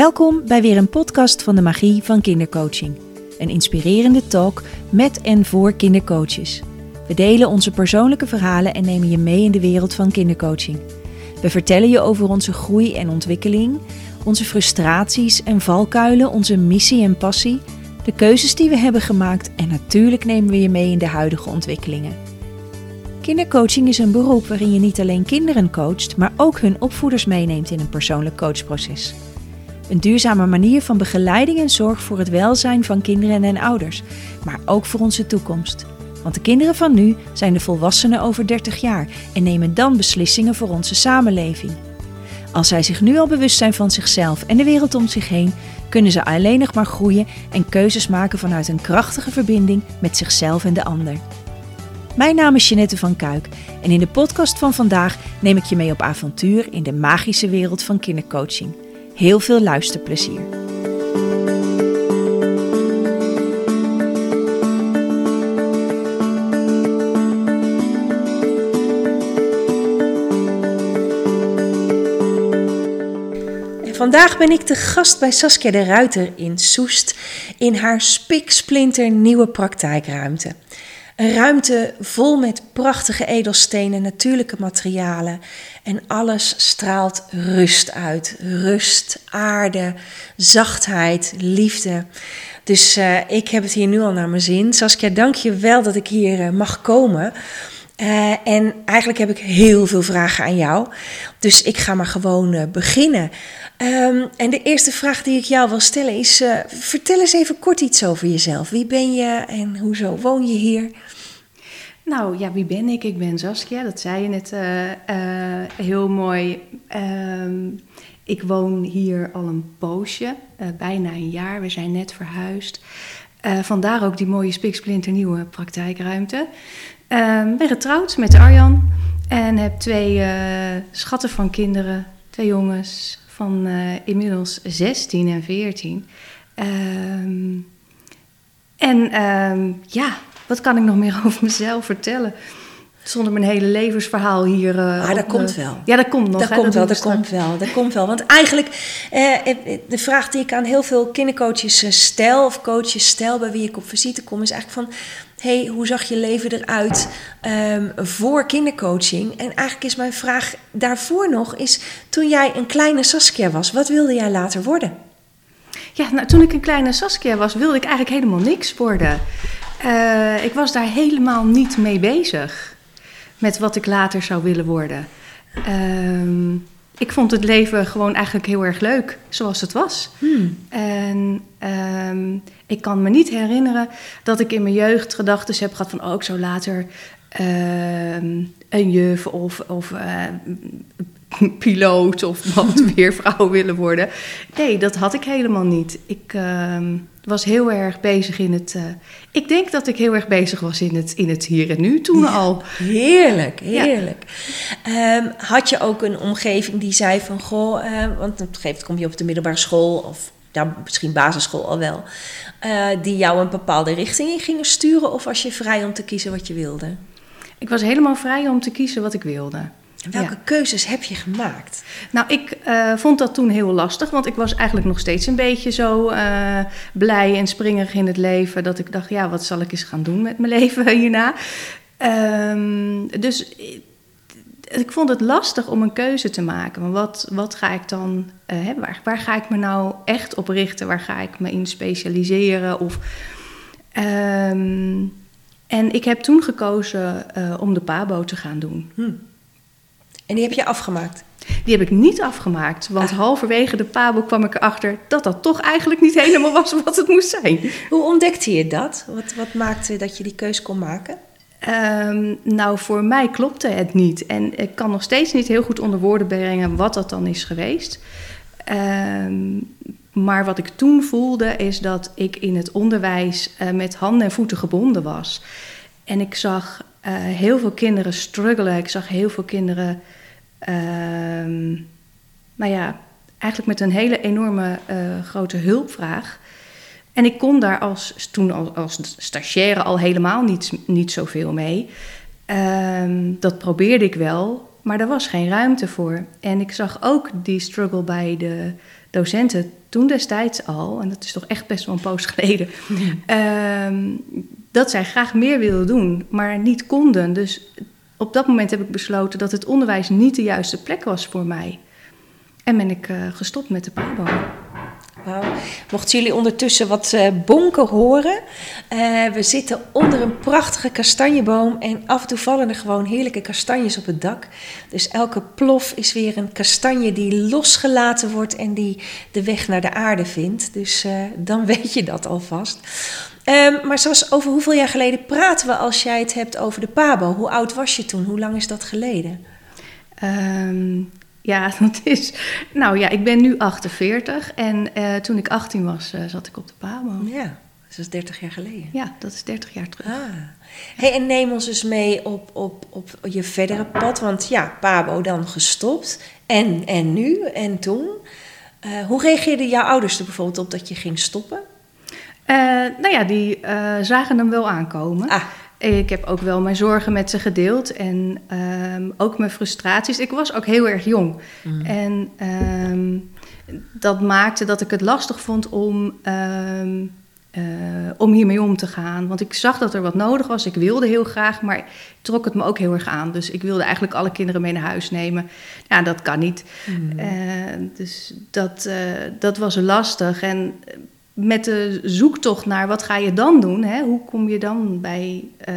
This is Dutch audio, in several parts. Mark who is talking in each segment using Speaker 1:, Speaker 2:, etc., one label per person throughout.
Speaker 1: Welkom bij weer een podcast van de Magie van Kindercoaching. Een inspirerende talk met en voor kindercoaches. We delen onze persoonlijke verhalen en nemen je mee in de wereld van kindercoaching. We vertellen je over onze groei en ontwikkeling, onze frustraties en valkuilen, onze missie en passie, de keuzes die we hebben gemaakt en natuurlijk nemen we je mee in de huidige ontwikkelingen. Kindercoaching is een beroep waarin je niet alleen kinderen coacht, maar ook hun opvoeders meeneemt in een persoonlijk coachproces. Een duurzame manier van begeleiding en zorg voor het welzijn van kinderen en ouders, maar ook voor onze toekomst. Want de kinderen van nu zijn de volwassenen over 30 jaar en nemen dan beslissingen voor onze samenleving. Als zij zich nu al bewust zijn van zichzelf en de wereld om zich heen, kunnen ze alleen nog maar groeien en keuzes maken vanuit een krachtige verbinding met zichzelf en de ander. Mijn naam is Jeanette van Kuik en in de podcast van vandaag neem ik je mee op avontuur in de magische wereld van kindercoaching. Heel veel luisterplezier. vandaag ben ik de gast bij Saskia de Ruiter in Soest in haar spiksplinter nieuwe praktijkruimte. Een ruimte vol met prachtige edelstenen, natuurlijke materialen. En alles straalt rust uit. Rust, aarde, zachtheid, liefde. Dus uh, ik heb het hier nu al naar mijn zin. Saskia, dank je wel dat ik hier uh, mag komen. Uh, en eigenlijk heb ik heel veel vragen aan jou. Dus ik ga maar gewoon beginnen. Um, en de eerste vraag die ik jou wil stellen is: vertel eens even kort iets over jezelf. Wie ben je en hoezo woon je hier?
Speaker 2: Nou ja, wie ben ik? Ik ben Saskia, dat zei je net uh, uh, heel mooi. Uh, ik woon hier al een poosje, eh, bijna een jaar. We zijn net verhuisd. vandaar ook die mooie spiksplinternieuwe praktijkruimte. Ehm, ben getrouwd met Arjan en heb twee schatten van kinderen. Twee jongens van inmiddels 16 en 14. Ehm, en ehm, ja, wat kan ik nog meer over mezelf vertellen? Zonder mijn hele levensverhaal hier.
Speaker 1: Uh, ah, dat komt wel.
Speaker 2: Ja, dat komt nog.
Speaker 1: Dat, komt, wel, dat komt wel. Dat komt wel. Want eigenlijk, eh, de vraag die ik aan heel veel kindercoaches eh, stel, of coaches stel, bij wie ik op visite kom, is eigenlijk van: hey, hoe zag je leven eruit um, voor kindercoaching? En eigenlijk is mijn vraag daarvoor nog: is toen jij een kleine Saskia was, wat wilde jij later worden?
Speaker 2: Ja, nou, toen ik een kleine Saskia was, wilde ik eigenlijk helemaal niks worden. Uh, ik was daar helemaal niet mee bezig. Met wat ik later zou willen worden. Uh, ik vond het leven gewoon eigenlijk heel erg leuk, zoals het was. Hmm. En uh, ik kan me niet herinneren dat ik in mijn jeugd gedachten heb gehad van... oh, ik zou later ehm, een juf of, of uh, piloot of brandweervrouw willen worden. Nee, dat had ik helemaal niet. Ik ehm, was heel erg bezig in het. Uh, ik denk dat ik heel erg bezig was in het, in het hier en nu toen al.
Speaker 1: Heerlijk, heerlijk. Ehm, had je ook een omgeving die zei van goh, uh, want op een gegeven moment kom je op de middelbare school of ja, misschien basisschool al wel, uh, die jou een bepaalde richting in gingen sturen? Of was je vrij om te kiezen wat je wilde?
Speaker 2: Ik was helemaal vrij om te kiezen wat ik wilde.
Speaker 1: En welke keuzes heb je gemaakt?
Speaker 2: Nou, ik uh, vond dat toen heel lastig, want ik was eigenlijk nog steeds een beetje zo uh, blij en springerig in het leven. Dat ik dacht, ja, wat zal ik eens gaan doen met mijn leven hierna? Um, dus ik vond het lastig om een keuze te maken. Maar wat, wat ga ik dan, uh, waar, waar ga ik me nou echt op richten? Waar ga ik me in specialiseren? Of, um, en ik heb toen gekozen om de PABO te gaan doen.
Speaker 1: Hm. En die heb je afgemaakt?
Speaker 2: Die heb ik niet afgemaakt, want ah. halverwege de Pabo kwam ik erachter dat dat toch eigenlijk niet helemaal was wat het moest zijn.
Speaker 1: Hoe ontdekte je dat? Wat, wat maakte dat je die keus kon maken?
Speaker 2: Um, nou, voor mij klopte het niet. En ik kan nog steeds niet heel goed onder woorden brengen wat dat dan is geweest. Um, maar wat ik toen voelde is dat ik in het onderwijs uh, met handen en voeten gebonden was. En ik zag uh, heel veel kinderen struggelen. Ik zag heel veel kinderen Ehm, nou ja, eigenlijk met een hele enorme uh, grote hulpvraag. En ik kon daar als, toen als, als stagiaire al helemaal niet, niet zoveel mee. Um, dat probeerde ik wel, maar er was geen ruimte voor. En ik zag ook die struggle bij de docenten toen destijds al, en dat is toch echt best wel een poos geleden, ehm, dat zij graag meer wilden doen, maar niet konden. Dus op dat moment heb ik besloten dat het onderwijs niet de juiste plek was voor mij. En ben ik uh, gestopt met de PABO.
Speaker 1: Mochten jullie ondertussen wat uh, bonken horen. Uh, we zitten onder een prachtige kastanjeboom en af en toe vallen er gewoon heerlijke kastanjes op het dak. Dus elke plof is weer een kastanje die losgelaten wordt en die de weg naar de aarde vindt. Dus uh, dan weet je dat alvast. Um, maar zoals over hoeveel jaar geleden praten we als jij het hebt over de Pabo? Hoe oud was je toen? Hoe lang is dat geleden?
Speaker 2: Um, ja, dat is. Nou ja, ik ben nu 48 en uh, toen ik 18 was, uh, zat ik op de Pabo.
Speaker 1: Ja, dat is 30 jaar geleden.
Speaker 2: Ja, dat is 30 jaar terug. Ah.
Speaker 1: Hey, en neem ons eens mee op, op, op je verdere pad. Want ja, Pabo dan gestopt. En, en nu en toen. Uh, hoe reageerden jouw ouders er bijvoorbeeld op dat je ging stoppen?
Speaker 2: nou ja, die zagen hem wel aankomen. Ah. Ik heb ook wel mijn zorgen met ze gedeeld en um, ook mijn frustraties. Ik was ook heel erg jong. Mm. En um, dat maakte dat ik het lastig vond om, um, uh, om hiermee om te gaan. Want ik zag dat er wat nodig was. Ik wilde heel graag, maar trok het me ook heel erg aan. Dus ik wilde eigenlijk alle kinderen mee naar huis nemen. Ja, dat kan niet. Mm. Uh, dus dat, uh, dat was lastig. En met de zoektocht naar wat ga je dan doen, hè? hoe kom je dan bij, uh,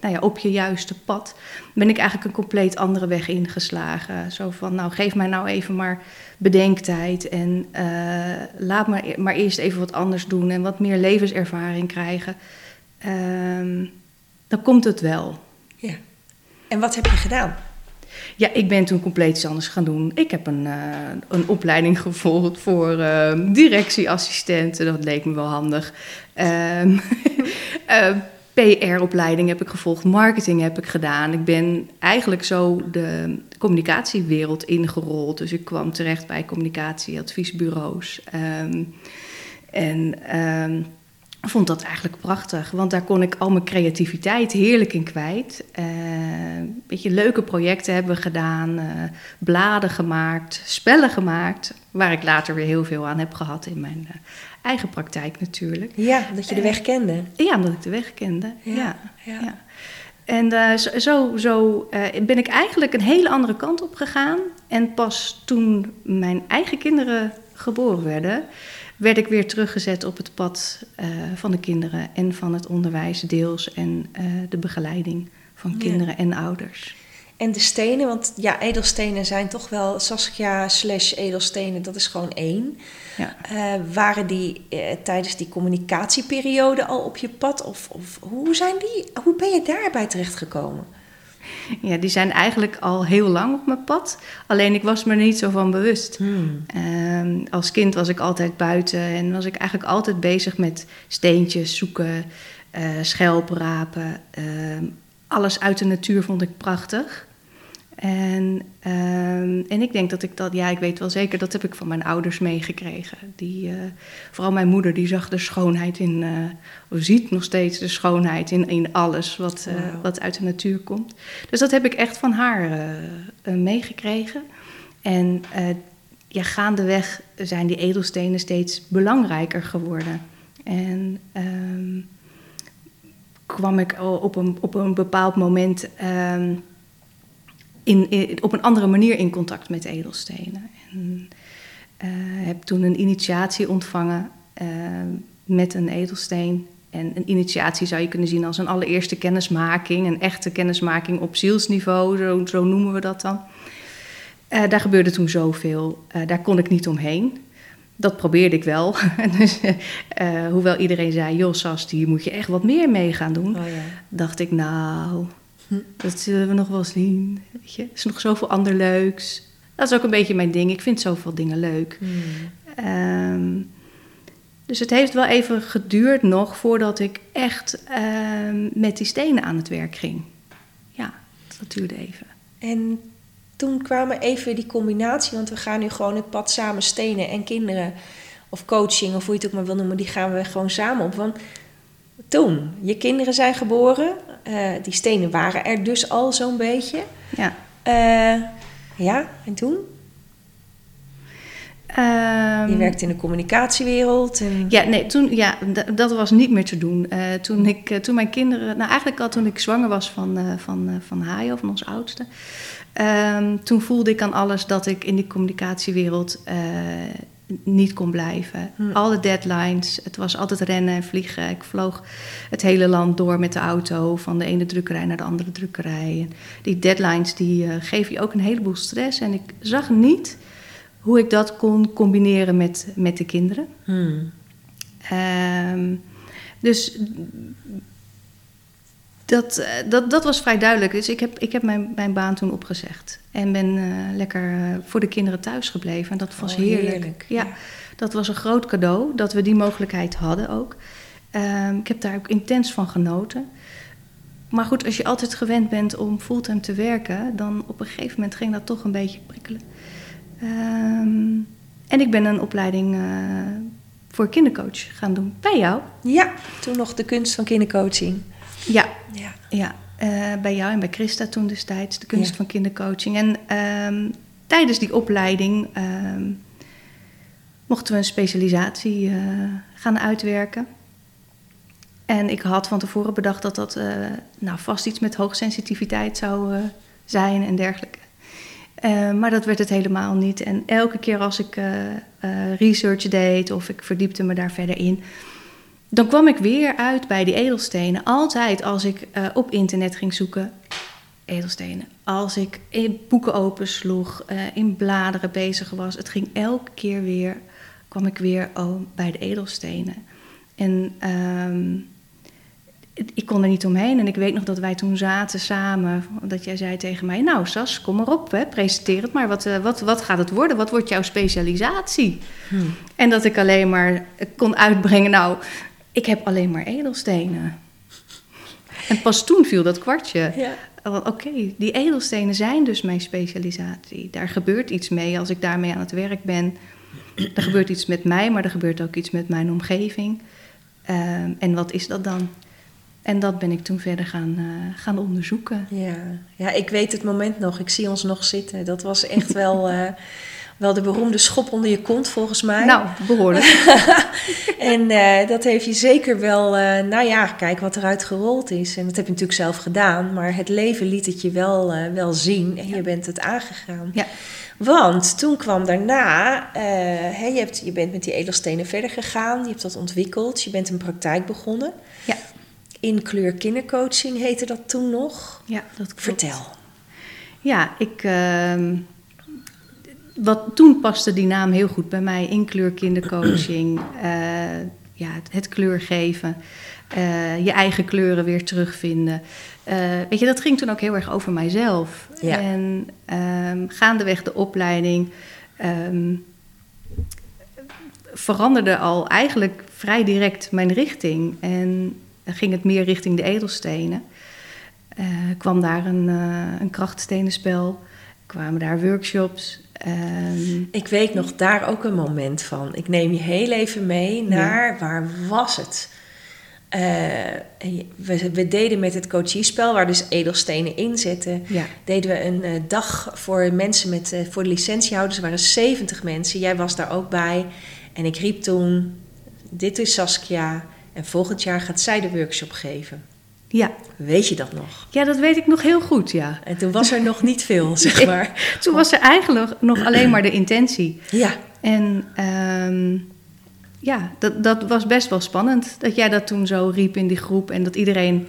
Speaker 2: nou ja, op je juiste pad, ben ik eigenlijk een compleet andere weg ingeslagen. Zo van, nou geef mij nou even maar bedenktijd en uh, laat me maar eerst even wat anders doen en wat meer levenservaring krijgen. Uh, dan komt het wel.
Speaker 1: Ja. En wat heb je gedaan?
Speaker 2: Ja, ik ben toen compleet iets anders gaan doen. Ik heb een, uh, een opleiding gevolgd voor uh, directieassistenten. Dat leek me wel handig. Ehm, eh, PR-opleiding heb ik gevolgd, marketing heb ik gedaan. Ik ben eigenlijk zo de communicatiewereld ingerold. Dus ik kwam terecht bij communicatieadviesbureaus. Um, en vond dat eigenlijk prachtig, want daar kon ik al mijn creativiteit heerlijk in kwijt. Uh, een beetje leuke projecten hebben we gedaan, uh, bladen gemaakt, spellen gemaakt, waar ik later weer heel veel aan heb gehad in mijn uh, eigen praktijk natuurlijk.
Speaker 1: Ja, dat je de weg kende.
Speaker 2: Ja, omdat ik de weg kende. Ja. ja, ja. ja. En zo, zo ben ik eigenlijk een hele andere kant op gegaan. En pas toen mijn eigen kinderen geboren werden, werd ik weer teruggezet op het pad uh, van de kinderen en van het onderwijs deels en uh, de begeleiding van kinderen en ouders.
Speaker 1: En de stenen, want ja, edelstenen zijn toch wel Saskia slash edelstenen, dat is gewoon één. Ja. Uh, waren die tijdens die communicatieperiode al op je pad? Of, of hoe, zijn die, hoe ben je daarbij terechtgekomen?
Speaker 2: Ja, die zijn eigenlijk al heel lang op mijn pad. Alleen ik was me er niet zo van bewust. Hmm. Uh, als kind was ik altijd buiten en was ik eigenlijk altijd bezig met steentjes zoeken, uh, schelprapen. Uh, alles uit de natuur vond ik prachtig. En, um, en ik denk dat ik dat, ja, ik weet wel zeker, dat heb ik van mijn ouders meegekregen. Die, uh, vooral mijn moeder, die zag de schoonheid in, uh, of ziet nog steeds de schoonheid in, in alles wat, uh, wow. wat uit de natuur komt. Dus dat heb ik echt van haar meegekregen. En ja, gaandeweg zijn die edelstenen steeds belangrijker geworden. En um, kwam ik op een, op een bepaald moment. Um, in, in, op een andere manier in contact met edelstenen. En uh, heb toen een initiatie ontvangen uh, met een edelsteen. En een initiatie zou je kunnen zien als een allereerste kennismaking, een echte kennismaking op zielsniveau, zo, zo noemen we dat dan. Uh, daar gebeurde toen zoveel, daar kon ik niet omheen. Dat probeerde ik wel. dus, hoewel iedereen zei, joh Sas, hier moet je echt wat meer mee gaan doen. Oh, ja. Dacht ik, nou, dat zullen we nog wel zien. Weet je? Er is nog zoveel ander leuks. Dat is ook een beetje mijn ding. Ik vind zoveel dingen leuk. Hmm. Um, dus het heeft wel even geduurd nog voordat ik echt um, met die stenen aan het werk ging. Ja, dat duurde even.
Speaker 1: En toen kwamen even die combinatie, want we gaan nu gewoon het pad samen stenen en kinderen, of coaching, of hoe je het ook maar wil noemen, die gaan we gewoon samen op. Want toen, je kinderen zijn geboren, uh, die stenen waren er dus al zo'n beetje. Ja. Uh, ja, en toen?
Speaker 2: Ehm,
Speaker 1: Je werkt in de communicatiewereld. En...
Speaker 2: Ja, nee, toen, ja, dat was niet meer te doen. Eh, toen, ik, eh, toen mijn kinderen, nou eigenlijk al toen ik zwanger was van, eh van, eh, van van ons oudste. ehm, toen voelde ik aan alles dat ik in die communicatiewereld eh, niet kon blijven.
Speaker 1: Hm.
Speaker 2: Alle deadlines, het was altijd rennen en vliegen. Ik vloog het hele land door met de auto, van de ene drukkerij naar de andere drukkerij. En die deadlines die eh, geven je ook een heleboel stress. En ik zag niet hoe ik dat kon combineren met, met de kinderen.
Speaker 1: Hmm.
Speaker 2: Ehm, dus dat, eh, dat, dat was vrij duidelijk. Dus ik heb, ik heb mijn, mijn baan toen opgezegd. En ben eh, lekker eh, voor de kinderen thuis gebleven. En dat was
Speaker 1: Oh,
Speaker 2: heerlijk. Ja, dat was een groot cadeau dat we die mogelijkheid hadden ook. Ehm, ik heb daar ook intens van genoten. Maar goed, als je altijd gewend bent om fulltime te werken, dan op een gegeven moment ging dat toch een beetje prikkelen. Ehm, en ik ben een opleiding voor kindercoach gaan doen bij jou.
Speaker 1: Ja, toen nog de kunst van kindercoaching.
Speaker 2: Ja,
Speaker 1: Ja.
Speaker 2: ja eh, bij jou en bij Christa toen destijds, de kunst
Speaker 1: Ja.
Speaker 2: van kindercoaching. En ehm, tijdens die opleiding ehm, mochten we een specialisatie eh, gaan uitwerken. En ik had van tevoren bedacht dat dat eh, nou, vast iets met hoogsensitiviteit zou zijn en dergelijke. Maar dat werd het helemaal niet. En elke keer als ik research deed of ik verdiepte me daar verder in, dan kwam ik weer uit bij die edelstenen. Altijd als ik eh, op internet ging zoeken, edelstenen. Als ik in boeken opensloeg, eh in bladeren bezig was. Het ging elke keer weer, kwam ik weer oh, bij de edelstenen. En ehm, ik kon er niet omheen. En ik weet nog dat wij toen zaten samen. Dat jij zei tegen mij, nou Sas, kom maar op, hè, presenteer het maar. Wat, eh, wat, wat gaat het worden? Wat wordt jouw specialisatie?
Speaker 1: Hmm.
Speaker 2: En dat ik alleen maar kon uitbrengen, nou, ik heb alleen maar edelstenen. En pas toen viel dat kwartje.
Speaker 1: Ja.
Speaker 2: Want Oké, die edelstenen zijn dus mijn specialisatie. Daar gebeurt iets mee als ik daarmee aan het werk ben. Er gebeurt iets met mij, maar er gebeurt ook iets met mijn omgeving. Ehm, en wat is dat dan? En dat ben ik toen verder gaan, eh, gaan onderzoeken.
Speaker 1: Ja. ja, ik weet het moment nog. Ik zie ons nog zitten. Dat was echt wel, eh, wel de beroemde schop onder je kont, volgens mij.
Speaker 2: Nou, behoorlijk.
Speaker 1: En eh, dat heeft je zeker wel, eh, nou ja, kijk wat eruit gerold is. En dat heb je natuurlijk zelf gedaan, maar het leven liet het je wel, eh, wel zien en je bent het aangegaan.
Speaker 2: Ja.
Speaker 1: Want toen kwam daarna, hè, je, hebt, je bent met die edelstenen verder gegaan, je hebt dat ontwikkeld, je bent een praktijk begonnen.
Speaker 2: Ja.
Speaker 1: In kleur kindercoaching heette dat toen nog.
Speaker 2: Ja, dat klopt.
Speaker 1: Vertel.
Speaker 2: Ja, ik. Wat, toen paste die naam heel goed bij mij. Inkleur kindercoaching. eh, ja, het, het kleur geven. eh, je eigen kleuren weer terugvinden. Eh, weet je, dat ging toen ook heel erg over mijzelf.
Speaker 1: Ja.
Speaker 2: En ehm, gaandeweg de opleiding. ehm, veranderde al eigenlijk vrij direct mijn richting. En ging het meer richting de edelstenen. Kwam daar een, een krachtstenenspel, kwamen daar workshops. Ehm,
Speaker 1: Ik weet nog daar ook een moment van. Ik neem je heel even mee naar waar was het? Eh, we, we deden met het coachiespel, waar dus edelstenen in zitten,
Speaker 2: ja,
Speaker 1: deden we een eh, dag voor mensen met, eh, voor de licentiehouders. Er waren 70 mensen. Jij was daar ook bij. En ik riep toen: Dit is Saskia. En volgend jaar gaat zij de workshop geven.
Speaker 2: Ja.
Speaker 1: Weet je dat nog?
Speaker 2: ja, dat weet ik nog heel goed, ja.
Speaker 1: En toen was er nog niet veel, zeg maar.
Speaker 2: Toen was er eigenlijk nog alleen maar de intentie.
Speaker 1: Ja,
Speaker 2: En ehm, ja, dat, dat was best wel spannend. Dat jij dat toen zo riep in die groep en dat iedereen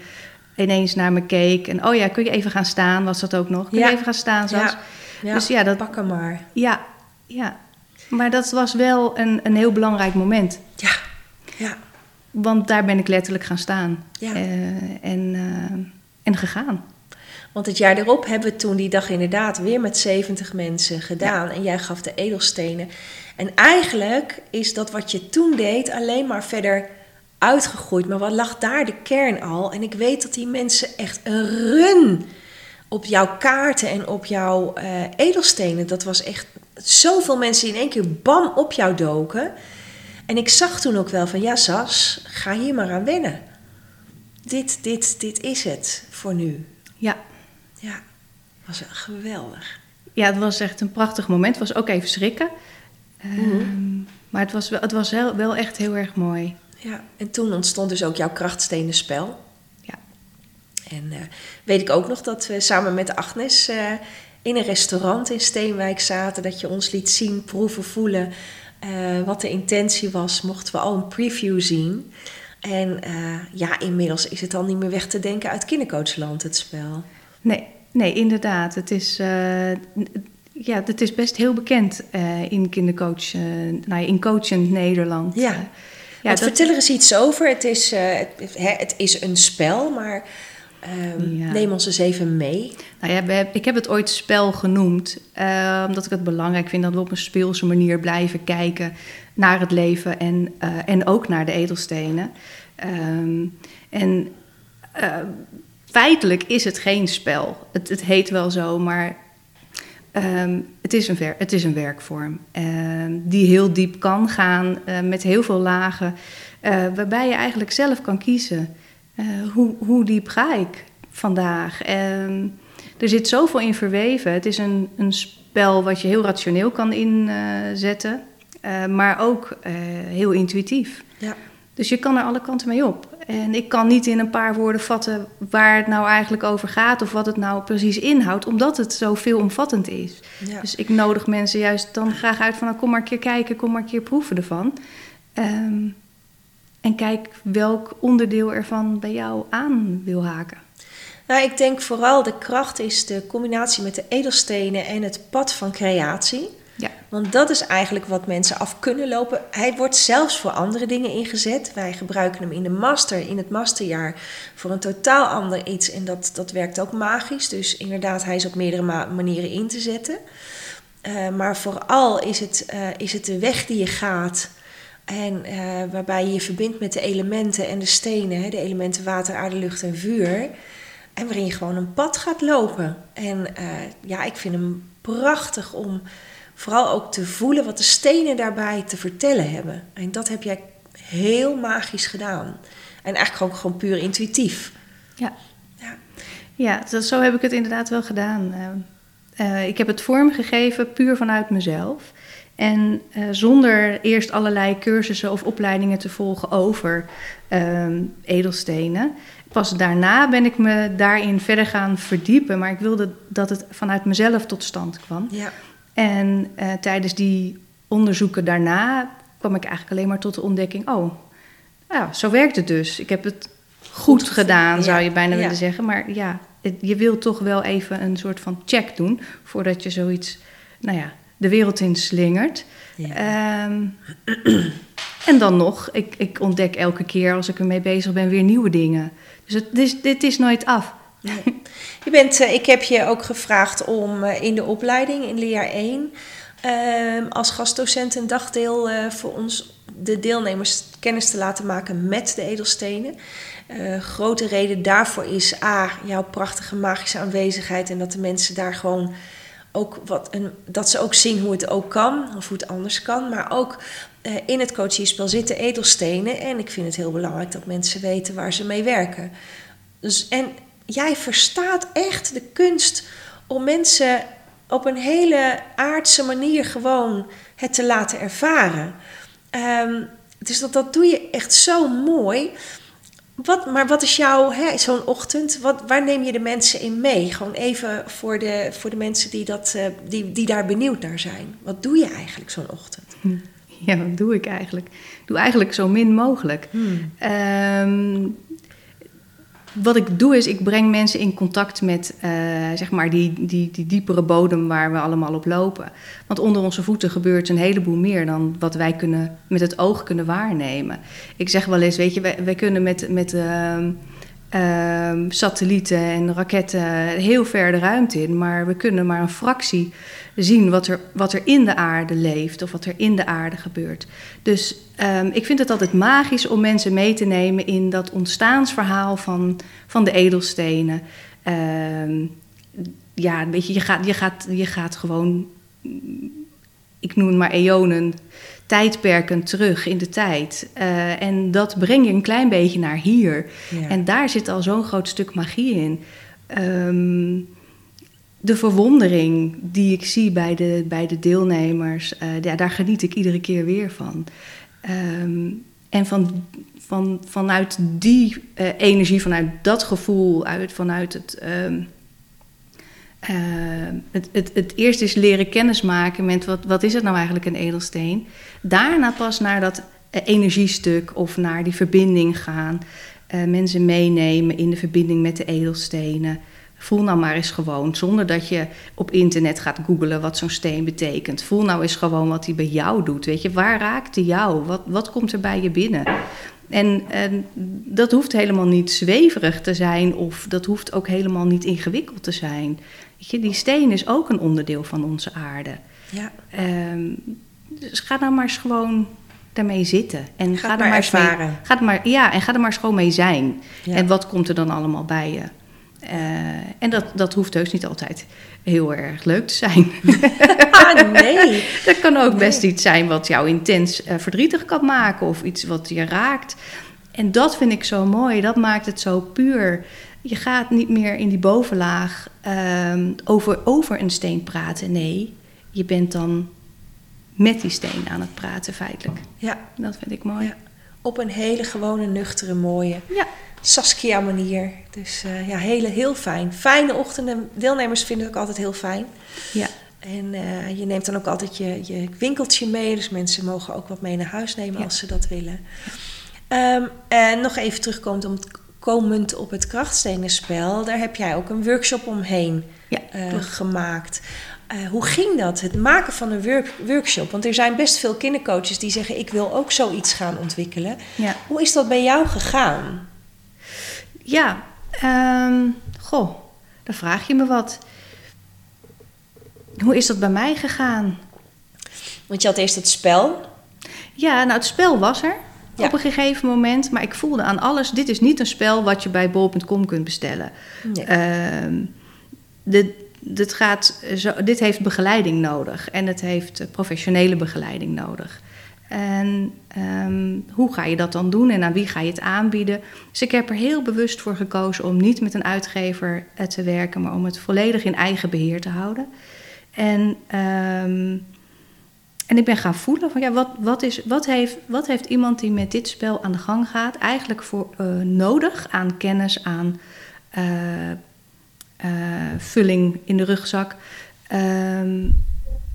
Speaker 2: ineens naar me keek. En oh ja, kun je even gaan staan, was dat ook nog. Kun
Speaker 1: Ja.
Speaker 2: je even gaan staan, Sas?
Speaker 1: ja, ja.
Speaker 2: Dus ja, dat,
Speaker 1: pak hem maar.
Speaker 2: ja, ja. Maar dat was wel een, een heel belangrijk moment.
Speaker 1: Ja, ja.
Speaker 2: Want daar ben ik letterlijk gaan staan.
Speaker 1: Ja.
Speaker 2: Eh, en, eh, en gegaan.
Speaker 1: Want het jaar erop hebben we toen die dag inderdaad weer met 70 mensen gedaan. En jij gaf de edelstenen. En eigenlijk is dat wat je toen deed alleen maar verder uitgegroeid. Maar wat lag daar de kern al? En ik weet dat die mensen echt een run op jouw kaarten en op jouw eh, edelstenen. Dat was echt zoveel mensen die in één keer bam op jou doken. En ik zag toen ook wel van, ja Sas, ga hier maar aan wennen. Dit, dit, dit is het voor nu.
Speaker 2: Ja.
Speaker 1: Ja, was geweldig.
Speaker 2: ja, het was echt een prachtig moment. Het was ook even schrikken. Ehm, maar het was, wel, het was heel, wel echt heel erg mooi.
Speaker 1: Ja, en toen ontstond dus ook jouw krachtstenen spel.
Speaker 2: Ja.
Speaker 1: En eh, weet ik ook nog dat we samen met Agnes eh, in een restaurant in Steenwijk zaten. Dat je ons liet zien, proeven, voelen eh, wat de intentie was. Mochten we al een preview zien. En ja, inmiddels is het al niet meer weg te denken uit kindercoachland, het spel.
Speaker 2: Nee, nee inderdaad. Het is, ja, het is best heel bekend in kindercoach, nou ja, in coachend Nederland.
Speaker 1: Ja. Ja, Want vertel er eens iets over. Het is, het, het, is een spel, maar uh, neem ons eens even mee.
Speaker 2: Nou ja, we, ik heb het ooit spel genoemd, uh, omdat ik het belangrijk vind dat we op een speelse manier blijven kijken naar het leven en, eh, en ook naar de edelstenen. Ehm, en feitelijk is het geen spel. Het, het heet wel zo, maar Um, het, is een ver, het is een werkvorm die heel diep kan gaan uh, met heel veel lagen, uh, waarbij je eigenlijk zelf kan kiezen uh, hoe, hoe, diep ga ik vandaag. Um, er zit zoveel in verweven. Het is een, een spel wat je heel rationeel kan inzetten, maar ook heel intuïtief.
Speaker 1: Ja.
Speaker 2: Dus je kan er alle kanten mee op. En ik kan niet in een paar woorden vatten waar het nou eigenlijk over gaat of wat het nou precies inhoudt, omdat het zo veelomvattend is. Dus ik nodig mensen juist dan graag uit van nou, kom maar een keer kijken, kom maar een keer proeven ervan. Um, en kijk welk onderdeel ervan bij jou aan wil haken.
Speaker 1: Nou, ik denk vooral de kracht is de combinatie met de edelstenen en het pad van creatie.
Speaker 2: Ja.
Speaker 1: Want dat is eigenlijk wat mensen af kunnen lopen. Hij wordt zelfs voor andere dingen ingezet. Wij gebruiken hem in de master, in het masterjaar, voor een totaal ander iets. En dat, dat werkt ook magisch. Dus inderdaad, hij is op meerdere manieren in te zetten. Uh, maar vooral is het, uh, is het de weg die je gaat. En uh, waarbij je je verbindt met de elementen en de stenen, hè, de elementen water, aarde, lucht en vuur. En waarin je gewoon een pad gaat lopen. En ja, ik vind hem prachtig om vooral ook te voelen wat de stenen daarbij te vertellen hebben. En dat heb jij heel magisch gedaan. En eigenlijk ook gewoon puur intuïtief.
Speaker 2: Ja, ja. ja dat, zo heb ik het inderdaad wel gedaan. Uh, ik heb het vormgegeven puur vanuit mezelf. En uh, zonder eerst allerlei cursussen of opleidingen te volgen over uh, edelstenen. Pas daarna ben ik me daarin verder gaan verdiepen. Maar ik wilde dat het vanuit mezelf tot stand kwam.
Speaker 1: Ja.
Speaker 2: En uh, tijdens die onderzoeken daarna kwam ik eigenlijk alleen maar tot de ontdekking: oh, ja, zo werkt het dus. Ik heb het goed, gedaan, zou je bijna willen zeggen. Maar ja, je wil toch wel even een soort van check doen voordat je zoiets, nou ja, de wereld in slingert. Um, en dan nog, ik, ik ontdek elke keer als ik ermee bezig ben weer nieuwe dingen. Dus het, dit, dit is nooit af.
Speaker 1: Je bent, uh, ik heb je ook gevraagd om uh, in de opleiding in leerjaar 1 uh, als gastdocent een dagdeel uh, voor ons de deelnemers kennis te laten maken met de edelstenen. grote reden daarvoor is A, jouw prachtige magische aanwezigheid en dat de mensen daar gewoon ook wat een, dat ze ook zien hoe het ook kan of hoe het anders kan, maar ook in het coachingspel zitten edelstenen en ik vind het heel belangrijk dat mensen weten waar ze mee werken. Dus, en jij verstaat echt de kunst om mensen op een hele aardse manier gewoon het te laten ervaren. Um, dus dat, dat doe je echt zo mooi. Wat, maar wat is jouw, zo'n ochtend, wat, waar neem je de mensen in mee? Gewoon even voor de, voor de mensen die, dat, uh, die, die daar benieuwd naar zijn. Wat doe je eigenlijk zo'n ochtend?
Speaker 2: Ja, wat doe ik eigenlijk? Ik doe eigenlijk zo min mogelijk. Hmm. Um, wat ik doe is, ik breng mensen in contact met uh, zeg maar die, die, die diepere bodem waar we allemaal op lopen. Want onder onze voeten gebeurt een heleboel meer dan wat wij kunnen, met het oog kunnen waarnemen. Ik zeg wel eens, weet je, wij, kunnen met, met uh, uh, satellieten en raketten heel ver de ruimte in, maar we kunnen maar een fractie zien wat er, wat er in de aarde leeft of wat er in de aarde gebeurt. Dus um, ik vind het altijd magisch om mensen mee te nemen in dat ontstaansverhaal van, van de edelstenen. Um, ja, weet je, je gaat, je, gaat, je gaat gewoon, ik noem het maar eonen, tijdperken terug in de tijd. Uh, en dat breng je een klein beetje naar hier. Ja. En daar zit al zo'n groot stuk magie in. Um, de verwondering die ik zie bij de, bij de deelnemers, uh, ja, daar geniet ik iedere keer weer van. Ehm, en van, van, vanuit die uh, energie, vanuit dat gevoel, uit, vanuit het, um, uh, het, het, het eerst is leren kennismaken met wat, wat is het nou eigenlijk een edelsteen. Daarna pas naar dat energiestuk of naar die verbinding gaan. mensen meenemen in de verbinding met de edelstenen. Voel nou maar eens gewoon, zonder dat je op internet gaat googlen wat zo'n steen betekent. Voel nou eens gewoon wat hij bij jou doet. Weet je, waar raakt hij jou? Wat, wat komt er bij je binnen? En, en, dat hoeft helemaal niet zweverig te zijn of dat hoeft ook helemaal niet ingewikkeld te zijn. Weet je, die steen is ook een onderdeel van onze aarde.
Speaker 1: Ja.
Speaker 2: Um, dus ga nou maar eens gewoon daarmee zitten. En
Speaker 1: ga,
Speaker 2: ga
Speaker 1: er maar,
Speaker 2: maar
Speaker 1: ervaren.
Speaker 2: Mee, ga er maar, ja, en ga er maar eens gewoon mee zijn.
Speaker 1: Ja.
Speaker 2: En wat komt er dan allemaal bij je? Uh, en dat, dat hoeft heus niet altijd heel erg leuk te zijn.
Speaker 1: ah, nee.
Speaker 2: dat kan ook best iets zijn wat jou intens uh, verdrietig kan maken of iets wat je raakt. En dat vind ik zo mooi, dat maakt het zo puur. Je gaat niet meer in die bovenlaag uh, over, over een steen praten. Nee, je bent dan met die steen aan het praten feitelijk.
Speaker 1: Ja.
Speaker 2: Dat vind ik mooi.
Speaker 1: Ja. Op een hele gewone, nuchtere, mooie.
Speaker 2: Ja.
Speaker 1: Saskia manier. Dus uh, ja, hele, heel fijn. Fijne ochtenden. Deelnemers vinden het ook altijd heel fijn.
Speaker 2: Ja.
Speaker 1: En uh, je neemt dan ook altijd je, je winkeltje mee. Dus mensen mogen ook wat mee naar huis nemen ja. als ze dat willen. Um, en nog even terugkomend om het, komend op het krachtstenenspel. Daar heb jij ook een workshop omheen
Speaker 2: ja,
Speaker 1: uh, gemaakt. Uh, hoe ging dat, het maken van een work, workshop? Want er zijn best veel kindercoaches die zeggen... ik wil ook zoiets gaan ontwikkelen.
Speaker 2: Ja.
Speaker 1: Hoe is dat bij jou gegaan?
Speaker 2: Ja, um, goh, dan vraag je me wat. Hoe is dat bij mij gegaan?
Speaker 1: Want je had eerst het spel.
Speaker 2: Ja, nou het spel was er ja. op een gegeven moment. Maar ik voelde aan alles, dit is niet een spel wat je bij bol.com kunt bestellen.
Speaker 1: Nee.
Speaker 2: Uh, dit, dit, gaat zo, dit heeft begeleiding nodig. En het heeft professionele begeleiding nodig. En um, hoe ga je dat dan doen en aan wie ga je het aanbieden? Dus ik heb er heel bewust voor gekozen om niet met een uitgever te werken, maar om het volledig in eigen beheer te houden. En, um, en ik ben gaan voelen van ja, wat, wat, is, wat, heeft, wat heeft iemand die met dit spel aan de gang gaat eigenlijk voor uh, nodig aan kennis, aan uh, vulling in de rugzak, um,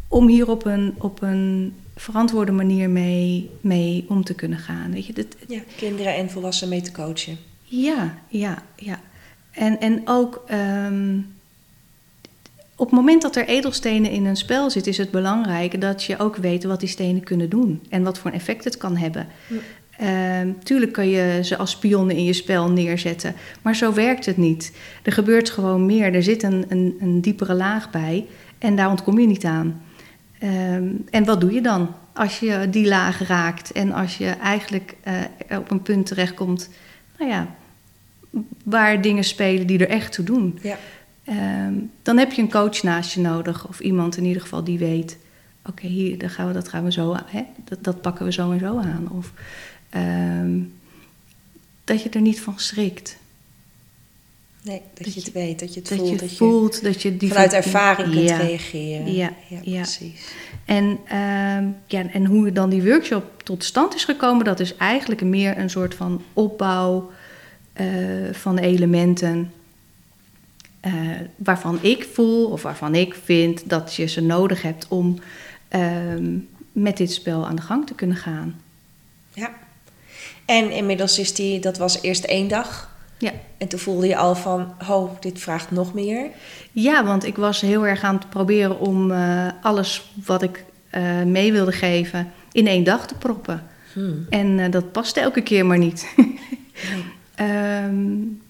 Speaker 2: om hier op een, op een verantwoorde manier mee, mee om te kunnen gaan. Weet je, dit,
Speaker 1: ja, kinderen en volwassenen mee te coachen.
Speaker 2: Ja, ja, ja. En, en ook um, op het moment dat er edelstenen in een spel zit, is het belangrijk dat je ook weet wat die stenen kunnen doen en wat voor een effect het kan hebben. Ja. Um, tuurlijk kun je ze als spionnen in je spel neerzetten, maar zo werkt het niet. Er gebeurt gewoon meer. Er zit een, een, een diepere laag bij en daar ontkom je niet aan. Um, en wat doe je dan als je die laag raakt en als je eigenlijk uh, op een punt terechtkomt, nou ja, waar dingen spelen die er echt toe doen?
Speaker 1: Ja.
Speaker 2: Um, dan heb je een coach naast je nodig of iemand in ieder geval die weet, oké, okay, hier dan gaan we, dat gaan we zo, hè, dat, dat pakken we zo en zo aan. Of um, dat je er niet van schrikt.
Speaker 1: Nee, dat, dat je het weet, dat je het
Speaker 2: dat
Speaker 1: voelt.
Speaker 2: Je
Speaker 1: dat
Speaker 2: voelt
Speaker 1: je
Speaker 2: dat je die
Speaker 1: vanuit ervaring kunt
Speaker 2: ja.
Speaker 1: reageren.
Speaker 2: Ja,
Speaker 1: ja,
Speaker 2: ja.
Speaker 1: precies.
Speaker 2: En, um, ja, en hoe dan die workshop tot stand is gekomen, dat is eigenlijk meer een soort van opbouw uh, van elementen. Uh, waarvan ik voel of waarvan ik vind dat je ze nodig hebt om um, met dit spel aan de gang te kunnen gaan.
Speaker 1: Ja. En inmiddels is die, dat was eerst één dag.
Speaker 2: Ja.
Speaker 1: En toen voelde je al van, oh, dit vraagt nog meer.
Speaker 2: Ja, want ik was heel erg aan het proberen om uh, alles wat ik uh, mee wilde geven in één dag te proppen.
Speaker 1: Hmm.
Speaker 2: En uh, dat paste elke keer maar niet. um,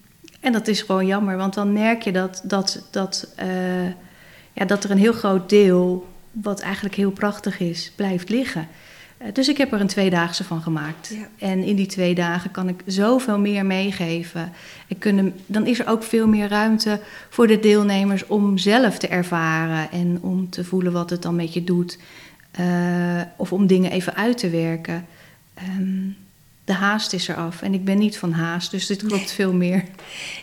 Speaker 2: en dat is gewoon jammer, want dan merk je dat, dat, dat, ja, dat er een heel groot deel, wat eigenlijk heel prachtig is, blijft liggen. Dus ik heb er een tweedaagse van gemaakt.
Speaker 1: Ja.
Speaker 2: En in die twee dagen kan ik zoveel meer meegeven. Ik kunnen, dan is er ook veel meer ruimte voor de deelnemers om zelf te ervaren en om te voelen wat het dan met je doet. Uh, of om dingen even uit te werken. Um, de haast is eraf. En ik ben niet van haast, dus dit klopt veel meer.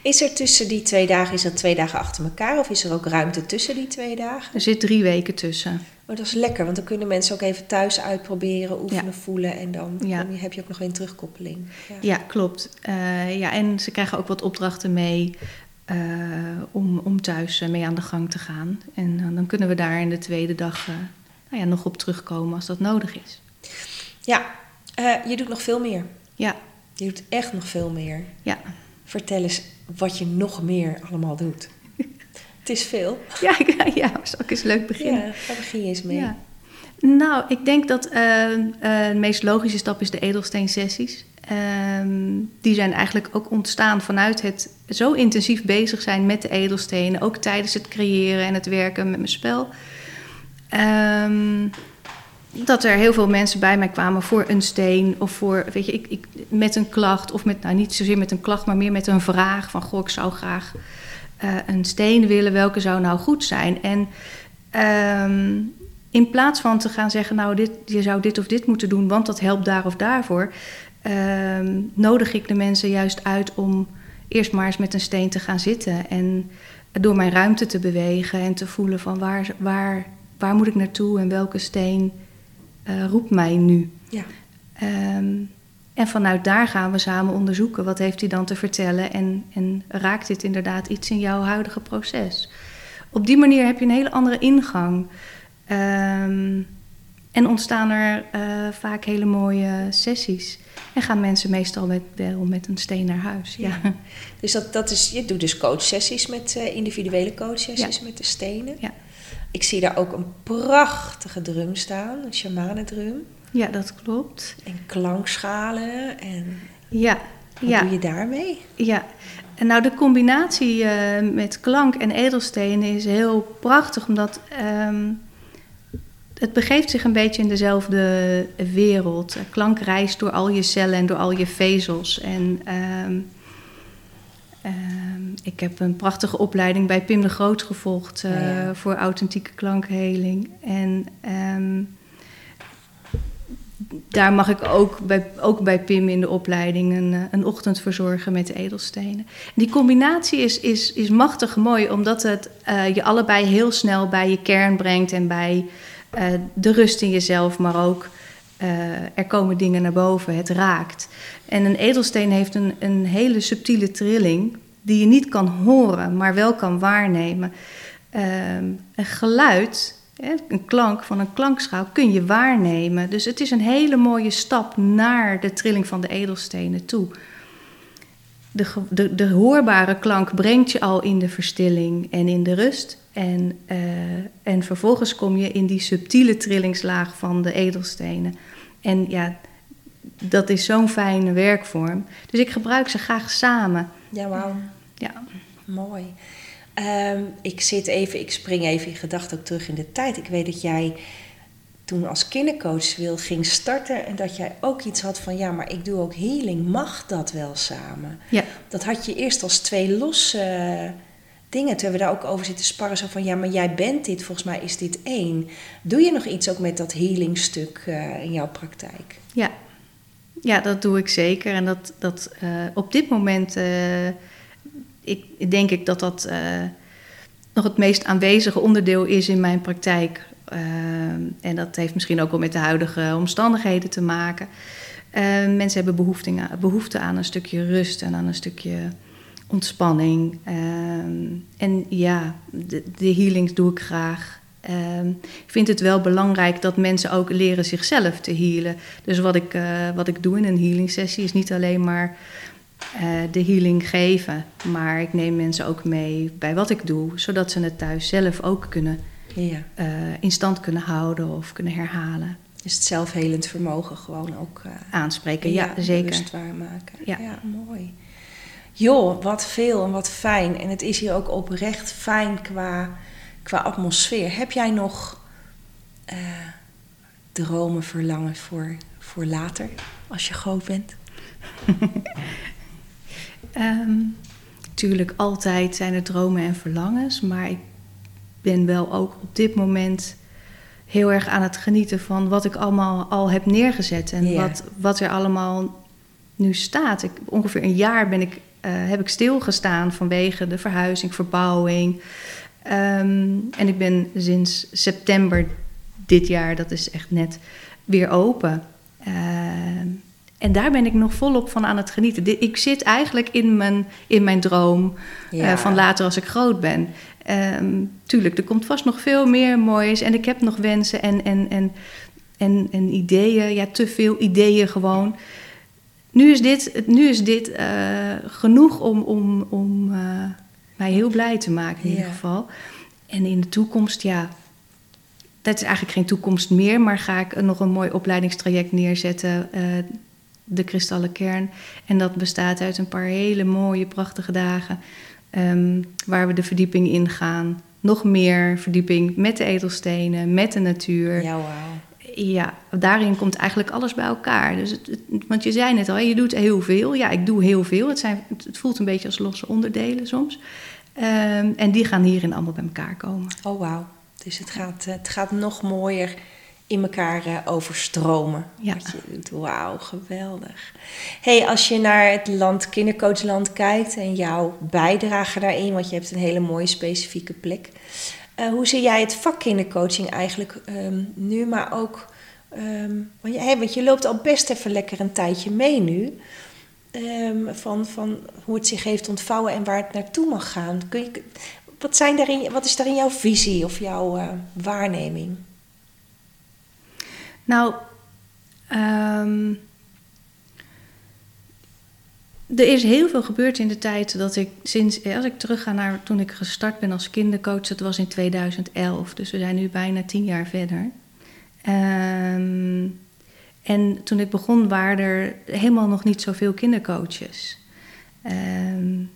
Speaker 1: Is er tussen die twee dagen, is dat twee dagen achter elkaar of is er ook ruimte tussen die twee dagen?
Speaker 2: Er zit drie weken tussen.
Speaker 1: Oh, dat is lekker, want dan kunnen mensen ook even thuis uitproberen, oefenen, voelen en dan,
Speaker 2: Ja.
Speaker 1: dan heb je ook nog een terugkoppeling. Ja.
Speaker 2: Ja, klopt. Eh, ja, en ze krijgen ook wat opdrachten mee eh, om, om thuis eh, mee aan de gang te gaan. En dan kunnen we daar in de tweede dag nou ja, nog op terugkomen als dat nodig is.
Speaker 1: Ja, eh, je doet nog veel meer.
Speaker 2: Ja,
Speaker 1: Je doet echt nog veel meer.
Speaker 2: ja.
Speaker 1: Vertel eens wat je nog meer allemaal doet. Het is veel.
Speaker 2: Ja, ik- ja, zal ik eens leuk beginnen?
Speaker 1: Ja, daar begin je eens mee.
Speaker 2: Ja. Nou, ik denk dat eh, eh, de meest logische stap is de edelsteensessies. Ehm, die zijn eigenlijk ook ontstaan vanuit het zo intensief bezig zijn met de edelstenen. Ook tijdens het creëren en het werken met mijn spel. Ehm, dat er heel veel mensen bij mij kwamen voor een steen of voor, weet je, ik, ik, met een klacht. Of met, nou niet zozeer met een klacht, maar meer met een vraag van, goh, ik zou graag eh, een steen willen. Welke zou nou goed zijn? En ehm, in plaats van te gaan zeggen, nou, dit, je zou dit of dit moeten doen, want dat helpt daar of daarvoor, ehm, nodig ik de mensen juist uit om eerst maar eens met een steen te gaan zitten en door mijn ruimte te bewegen en te voelen van waar, waar, waar moet ik naartoe en welke steen eh, roept mij nu.
Speaker 1: Ja.
Speaker 2: Ehm, en vanuit daar gaan we samen onderzoeken wat heeft hij dan te vertellen en, en raakt dit inderdaad iets in jouw huidige proces. Op die manier heb je een hele andere ingang. Ehm, en ontstaan er eh, vaak hele mooie sessies. En gaan mensen meestal met, wel met een steen naar huis. Ja.
Speaker 1: Ja. Dus dat, dat is, je doet dus coachsessies met eh, individuele coachsessies met de stenen.
Speaker 2: Ja.
Speaker 1: Ik zie daar ook een prachtige drum staan, een shamanendrum.
Speaker 2: ja, dat klopt.
Speaker 1: En klankschalen. En
Speaker 2: Ja,
Speaker 1: wat
Speaker 2: ja.
Speaker 1: doe je daarmee?
Speaker 2: Ja, en nou de combinatie eh, met klank en edelstenen is heel prachtig, omdat ehm, het begeeft zich een beetje in dezelfde wereld. Klank reist door al je cellen en door al je vezels. En ehm, ik heb een prachtige opleiding bij Pim de Groot gevolgd eh,
Speaker 1: Ja, ja.
Speaker 2: voor authentieke klankheling. En ehm, daar mag ik ook bij, ook bij Pim in de opleiding een, eh, een ochtend verzorgen met edelstenen. Die combinatie is, is, is machtig mooi, omdat het eh, je allebei heel snel bij je kern brengt en bij eh, de rust in jezelf, maar ook eh, er komen dingen naar boven, het raakt. En een edelsteen heeft een, een hele subtiele trilling die je niet kan horen, maar wel kan waarnemen. Ehm, een geluid, een klank van een klankschaal, kun je waarnemen. Dus het is een hele mooie stap naar de trilling van de edelstenen toe. De, de, de hoorbare klank brengt je al in de verstilling en in de rust. En, eh, en vervolgens kom je in die subtiele trillingslaag van de edelstenen. En ja, dat is zo'n fijne werkvorm. Dus ik gebruik ze graag samen.
Speaker 1: Ja, wauw.
Speaker 2: Ja,
Speaker 1: Mooi. Ehm, ik zit even, ik spring even in gedachten ook terug in de tijd. Ik weet dat jij toen als kindercoach wil ging starten en dat jij ook iets had van ja, maar ik doe ook healing. Mag dat wel samen?
Speaker 2: ja.
Speaker 1: Dat had je eerst als twee losse eh, dingen. Toen hebben we daar ook over zitten sparren. Zo van ja, maar jij bent dit, volgens mij is dit één. Doe je nog iets ook met dat healingstuk eh in jouw praktijk?
Speaker 2: Ja, ja dat doe ik zeker. En dat, dat eh, op dit moment eh, ik, denk ik dat dat eh, nog het meest aanwezige onderdeel is in mijn praktijk. En dat heeft misschien ook wel met de huidige omstandigheden te maken. Mensen hebben behoefte aan, behoefte aan een stukje rust en aan een stukje ontspanning. En ja, de, de healings doe ik graag. Ehm, ik vind het wel belangrijk dat mensen ook leren zichzelf te healen. Dus wat ik, eh, wat ik doe in een healing sessie is niet alleen maar eh, de healing geven, maar ik neem mensen ook mee bij wat ik doe, zodat ze het thuis zelf ook kunnen
Speaker 1: Ja.
Speaker 2: eh, in stand kunnen houden of kunnen herhalen.
Speaker 1: Dus het zelfhelend vermogen gewoon ook
Speaker 2: Aanspreken, ja,
Speaker 1: ja,
Speaker 2: zeker. Ja.
Speaker 1: ja, mooi. Joh, wat veel en wat fijn. En het is hier ook oprecht fijn qua, qua atmosfeer. Heb jij nog eh, dromen, verlangen voor, voor later, als je groot bent?
Speaker 2: Ehm, tuurlijk, altijd zijn er dromen en verlangens, maar ik ben wel ook op dit moment heel erg aan het genieten van wat ik allemaal al heb neergezet en wat, wat er allemaal nu staat. Ik, ongeveer een jaar ben ik, eh, heb ik stilgestaan vanwege de verhuizing, verbouwing. Ehm, en ik ben sinds september dit jaar, dat is echt net, weer open. Ehm, en daar ben ik nog volop van aan het genieten. Ik zit eigenlijk in mijn, in mijn droom eh, van later als ik groot ben. Um, tuurlijk, er komt vast nog veel meer moois. En ik heb nog wensen en, en, en, en, en ideeën. Ja, te veel ideeën gewoon. Nu is dit, nu is dit uh, genoeg om, om, om uh, mij heel blij te maken in ieder geval. En in de toekomst, ja, dat is eigenlijk geen toekomst meer, maar ga ik nog een mooi opleidingstraject neerzetten, uh, de kristallen kern. En dat bestaat uit een paar hele mooie, prachtige dagen, um, waar we de verdieping ingaan. Nog meer verdieping met de edelstenen, met de natuur.
Speaker 1: Ja, wow.
Speaker 2: Ja, daarin komt eigenlijk alles bij elkaar. Dus het, want je zei net al, je doet heel veel. Ja, ik doe heel veel. Het, zijn, het voelt een beetje als losse onderdelen soms. Um, en die gaan hierin allemaal bij elkaar komen.
Speaker 1: Oh, wauw. Dus het gaat, het gaat nog mooier in elkaar uh, overstromen.
Speaker 2: Ja.
Speaker 1: Wauw, geweldig. hey, als je naar het land kindercoachland kijkt en jouw bijdrage daarin, want je hebt een hele mooie specifieke plek. Uh, hoe zie jij het vak kindercoaching eigenlijk um, nu, maar ook... Um, want, je, hey, want je loopt al best even lekker een tijdje mee nu. Um, van, van hoe het zich heeft ontvouwen en waar het naartoe mag gaan. Kun je, wat, zijn daarin, wat is daarin jouw visie of jouw uh, waarneming?
Speaker 2: Nou, er is heel veel gebeurd in de tijd dat ik sinds, als ik terugga naar toen ik gestart ben als kindercoach, dat was in 2011. Dus we zijn nu bijna tien jaar verder. Um, en toen ik begon waren er helemaal nog niet zoveel kindercoaches. Um,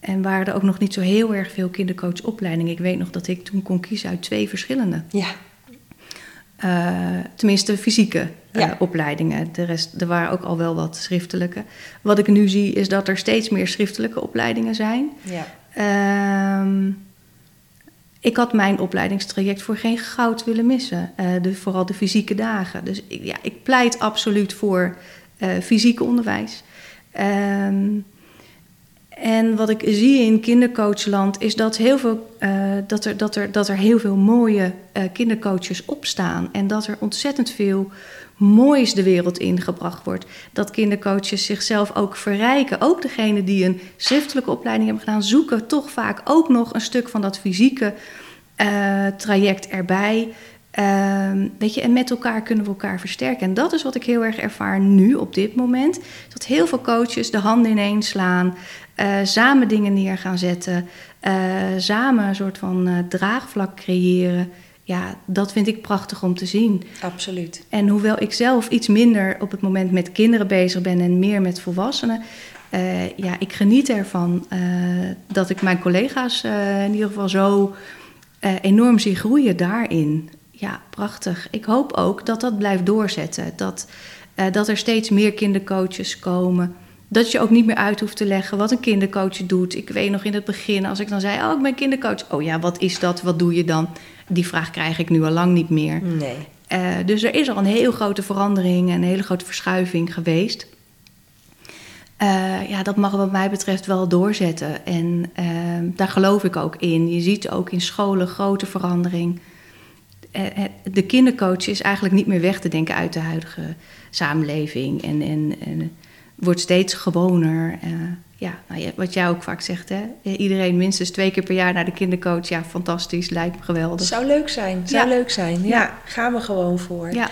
Speaker 2: en waren er ook nog niet zo heel erg veel kindercoachopleidingen. Ik weet nog dat ik toen kon kiezen uit twee verschillende.
Speaker 1: Ja.
Speaker 2: Uh, tenminste, fysieke uh, ja. opleidingen. De rest, er waren ook al wel wat schriftelijke. Wat ik nu zie is dat er steeds meer schriftelijke opleidingen zijn.
Speaker 1: Ja.
Speaker 2: Um, ik had mijn opleidingstraject voor geen goud willen missen. Uh, de, vooral de fysieke dagen. Dus ik, ja, ik pleit absoluut voor fysieke onderwijs. Um, en wat ik zie in kindercoachland is dat, heel veel, uh, dat, er, dat, er, dat er heel veel mooie uh, kindercoaches opstaan. En dat er ontzettend veel moois de wereld ingebracht wordt. Dat kindercoaches zichzelf ook verrijken. Ook degenen die een schriftelijke opleiding hebben gedaan, zoeken toch vaak ook nog een stuk van dat fysieke uh, traject erbij. Um, weet je, en met elkaar kunnen we elkaar versterken. En dat is wat ik heel erg ervaar nu op dit moment. Dat heel veel coaches de handen ineens slaan, uh, samen dingen neer gaan zetten, uh, samen een soort van uh, draagvlak creëren. Ja, dat vind ik prachtig om te zien.
Speaker 1: Absoluut.
Speaker 2: En hoewel ik zelf iets minder op het moment met kinderen bezig ben en meer met volwassenen, ja, ik geniet ervan dat ik mijn collega's in ieder geval zo enorm zie groeien daarin ja, prachtig. Ik hoop ook dat dat blijft doorzetten. Dat, dat er steeds meer kindercoaches komen. Dat je ook niet meer uit hoeft te leggen wat een kindercoach doet. Ik weet nog in het begin, als ik dan zei: Oh, ik ben kindercoach. Oh ja, wat is dat? Wat doe je dan? Die vraag krijg ik nu al lang niet meer.
Speaker 1: Nee.
Speaker 2: Uh, dus er is al een heel grote verandering en een hele grote verschuiving geweest. Uh, ja, dat mag wat mij betreft wel doorzetten. En daar geloof ik ook in. Je ziet ook in scholen grote verandering de kindercoach is eigenlijk niet meer weg te denken uit de huidige samenleving. En, en, en wordt steeds gewoner. Uh, ja, nou ja, wat jij ook vaak zegt, hè? iedereen minstens twee keer per jaar naar de kindercoach. Ja, fantastisch, lijkt me geweldig.
Speaker 1: Zou leuk zijn, zou ja. leuk zijn. Ja. ja. gaan we gewoon voor.
Speaker 2: Ja.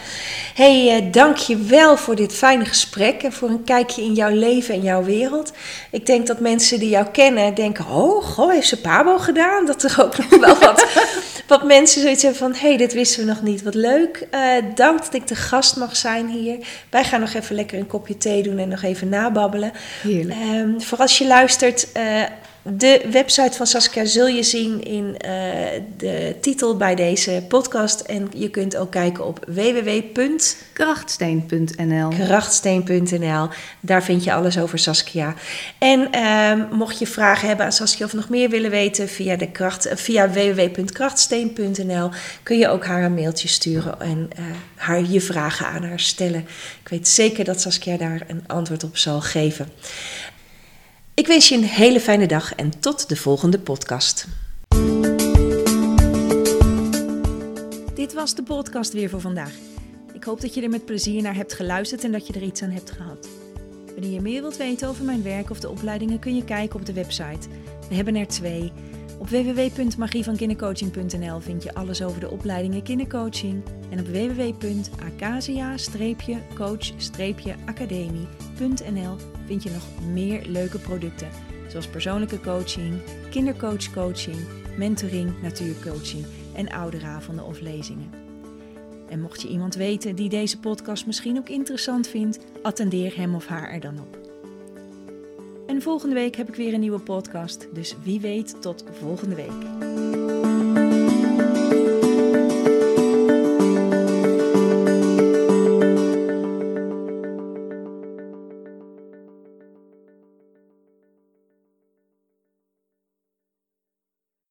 Speaker 1: hey, uh, dank je wel voor dit fijne gesprek en voor een kijkje in jouw leven en jouw wereld. Ik denk dat mensen die jou kennen denken, oh, goh, heeft ze Pabo gedaan? Dat er ook nog wel wat, wat mensen zoiets hebben van, hé, hey, dit wisten we nog niet, wat leuk. Uh, dank dat ik de gast mag zijn hier. Wij gaan nog even lekker een kopje thee doen en nog even nababbelen.
Speaker 2: Heerlijk.
Speaker 1: Um, als je luistert, uh,
Speaker 3: De website van Saskia zul je zien in uh, de titel bij deze podcast. En je kunt ook kijken op
Speaker 2: www.krachtsteen.nl.
Speaker 3: Krachtsteen.nl. Daar vind je alles over Saskia. En uh, mocht je vragen hebben aan Saskia of nog meer willen weten via, de kracht, via www.krachtsteen.nl kun je ook haar een mailtje sturen en uh, haar je vragen aan haar stellen. Ik weet zeker dat Saskia daar een antwoord op zal geven. Ik wens je een hele fijne dag en tot de volgende podcast.
Speaker 1: Dit was de podcast weer voor vandaag. Ik hoop dat je er met plezier naar hebt geluisterd en dat je er iets aan hebt gehad. Wanneer je meer wilt weten over mijn werk of de opleidingen kun je kijken op de website. We hebben er twee. Op www.magievankindercoaching.nl vind je alles over de opleidingen kindercoaching. En op www.acasia-coach-academie.nl vind je nog meer leuke producten. Zoals persoonlijke coaching, kindercoachcoaching, mentoring, natuurcoaching en ouderavonden of lezingen. En mocht je iemand weten die deze podcast misschien ook interessant vindt, attendeer hem of haar er dan op. En volgende week heb ik weer een nieuwe podcast, dus wie weet tot volgende week.